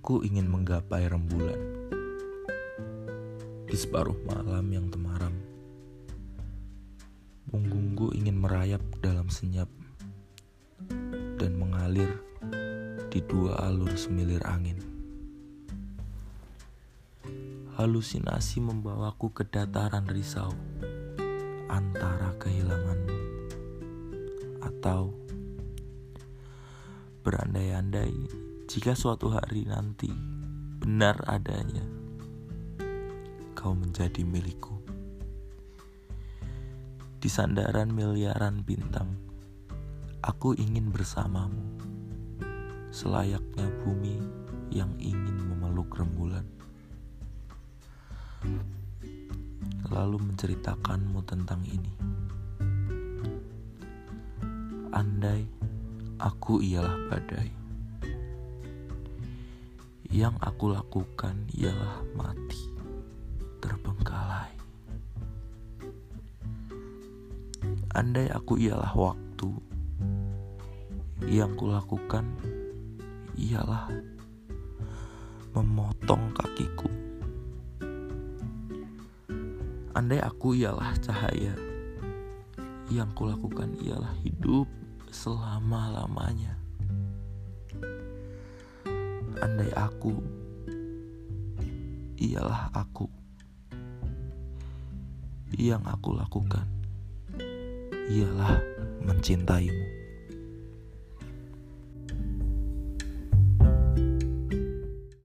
Aku ingin menggapai rembulan di separuh malam yang temaram. Punggungku ingin merayap dalam senyap dan mengalir di dua alur semilir angin. Halusinasi membawaku ke dataran risau antara kehilanganmu atau berandai-andai jika suatu hari nanti benar adanya kau menjadi milikku. Di sandaran miliaran bintang, aku ingin bersamamu. Selayaknya bumi yang ingin memeluk rembulan. Lalu menceritakanmu tentang ini. Andai aku ialah badai yang aku lakukan ialah mati terbengkalai. Andai aku ialah waktu, yang kulakukan ialah memotong kakiku. Andai aku ialah cahaya, yang kulakukan ialah hidup selama-lamanya andai aku ialah aku yang aku lakukan ialah mencintaimu.